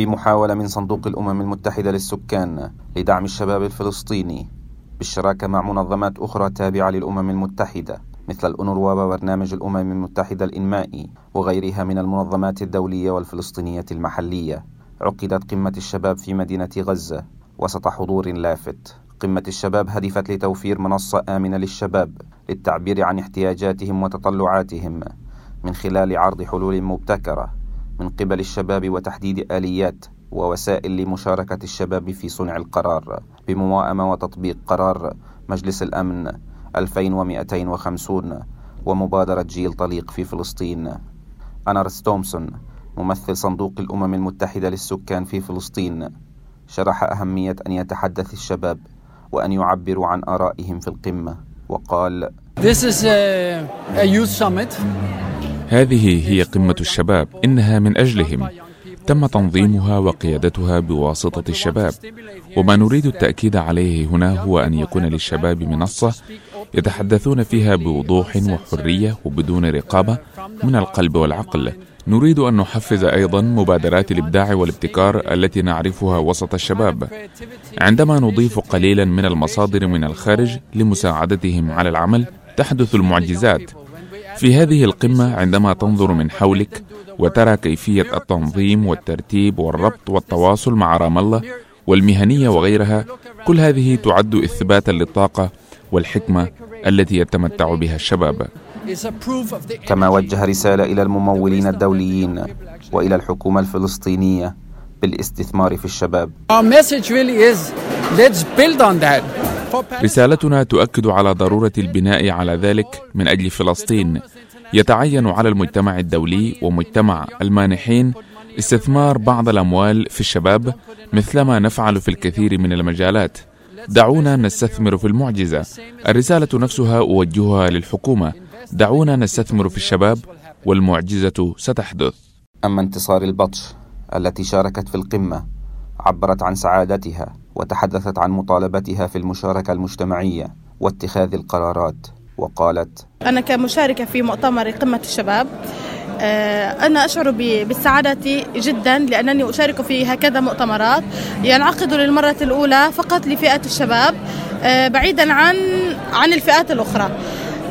في محاولة من صندوق الأمم المتحدة للسكان لدعم الشباب الفلسطيني بالشراكة مع منظمات أخرى تابعة للأمم المتحدة مثل الأونروا وبرنامج الأمم المتحدة الإنمائي وغيرها من المنظمات الدولية والفلسطينية المحلية. عقدت قمة الشباب في مدينة غزة وسط حضور لافت. قمة الشباب هدفت لتوفير منصة آمنة للشباب للتعبير عن احتياجاتهم وتطلعاتهم من خلال عرض حلول مبتكرة. من قبل الشباب وتحديد آليات ووسائل لمشاركة الشباب في صنع القرار بموائمة وتطبيق قرار مجلس الأمن 2250 ومبادرة جيل طليق في فلسطين أنا تومسون ممثل صندوق الأمم المتحدة للسكان في فلسطين شرح أهمية أن يتحدث الشباب وأن يعبروا عن آرائهم في القمة وقال This is a, a youth summit. هذه هي قمة الشباب إنها من أجلهم. تم تنظيمها وقيادتها بواسطة الشباب. وما نريد التأكيد عليه هنا هو أن يكون للشباب منصة يتحدثون فيها بوضوح وحرية وبدون رقابة من القلب والعقل. نريد أن نحفز أيضا مبادرات الإبداع والابتكار التي نعرفها وسط الشباب. عندما نضيف قليلا من المصادر من الخارج لمساعدتهم على العمل تحدث المعجزات. في هذه القمة عندما تنظر من حولك وترى كيفية التنظيم والترتيب والربط والتواصل مع رام الله والمهنية وغيرها كل هذه تعد إثباتا للطاقة والحكمة التي يتمتع بها الشباب. كما وجه رسالة إلى الممولين الدوليين وإلى الحكومة الفلسطينية بالاستثمار في الشباب. رسالتنا تؤكد على ضرورة البناء على ذلك من أجل فلسطين. يتعين على المجتمع الدولي ومجتمع المانحين استثمار بعض الأموال في الشباب مثلما نفعل في الكثير من المجالات. دعونا نستثمر في المعجزة. الرسالة نفسها أوجهها للحكومة. دعونا نستثمر في الشباب والمعجزة ستحدث. أما انتصار البطش التي شاركت في القمة عبرت عن سعادتها وتحدثت عن مطالبتها في المشاركة المجتمعية واتخاذ القرارات وقالت أنا كمشاركة في مؤتمر قمة الشباب آه، أنا أشعر بالسعادة جدا لأنني أشارك في هكذا مؤتمرات ينعقد للمرة الأولى فقط لفئة الشباب آه، بعيدا عن عن الفئات الأخرى.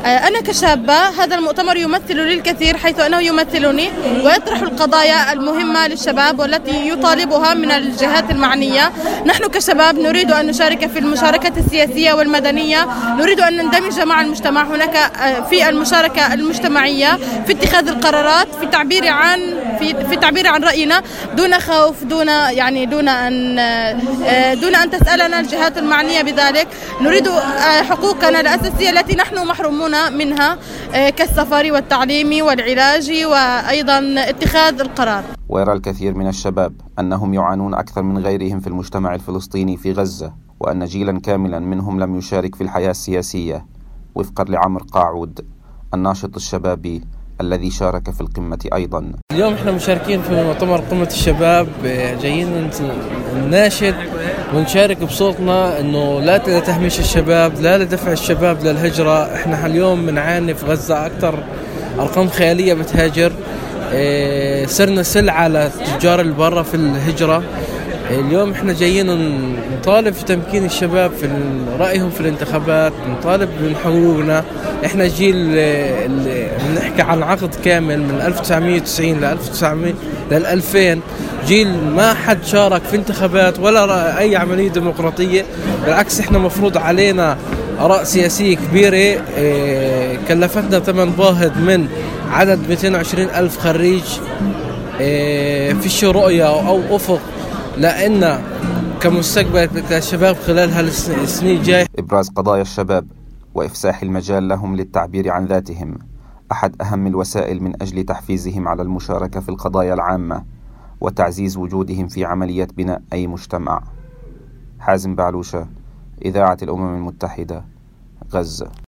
أنا كشابة هذا المؤتمر يمثل للكثير حيث أنه يمثلني ويطرح القضايا المهمة للشباب والتي يطالبها من الجهات المعنية. نحن كشباب نريد أن نشارك في المشاركة السياسية والمدنية. نريد أن نندمج مع المجتمع. هناك آه، في المشاركة المجتمعية في اتخاذ القرارات في تعبير عن في في التعبير عن رأينا دون خوف دون يعني دون أن آه، دون أن تسألنا الجهات المعنية بذلك. نريد حقوقنا الأساسية التي نحن محرومون منها آه، كالسفر والتعليم والعلاج وأيضا اتخاذ القرار. ويرى الكثير من الشباب أنهم يعانون أكثر من غيرهم في المجتمع الفلسطيني في غزة وأن جيلا كاملا منهم لم يشارك في الحياة السياسية. وفقا لعمر قاعود الناشط الشبابي الذي شارك في القمة أيضا. اليوم إحنا مشاركين في مؤتمر قمة الشباب جايين نناشد ونشارك بصوتنا إنه لا لتهميش الشباب لا لدفع الشباب للهجرة. إحنا اليوم بنعاني في غزة أكثر أرقام خيالية بتهاجر. آه، صرنا سلعة لتجار البرة في الهجرة. اليوم إحنا جايين نطالب في تمكين الشباب في رأيهم في الانتخابات نطالب من حقوقنا. إحنا جيل بنحكي عن عقد كامل من 1990 ل 1900 لل 2000 جيل ما حد شارك في انتخابات ولا أي عملية ديمقراطية. بالعكس إحنا مفروض علينا اراء سياسيه كبيره آه، كلفتنا ثمن باهظ من عدد 220 ألف خريج. آه، فيش رؤية أو أفق. لأن كمستقبل الشباب خلال هالسنين الجاية إبراز قضايا الشباب وإفساح المجال لهم للتعبير عن ذاتهم أحد أهم الوسائل من أجل تحفيزهم على المشاركة في القضايا العامة وتعزيز وجودهم في عملية بناء أي مجتمع. حازم بعلوشة إذاعة الأمم المتحدة غزة.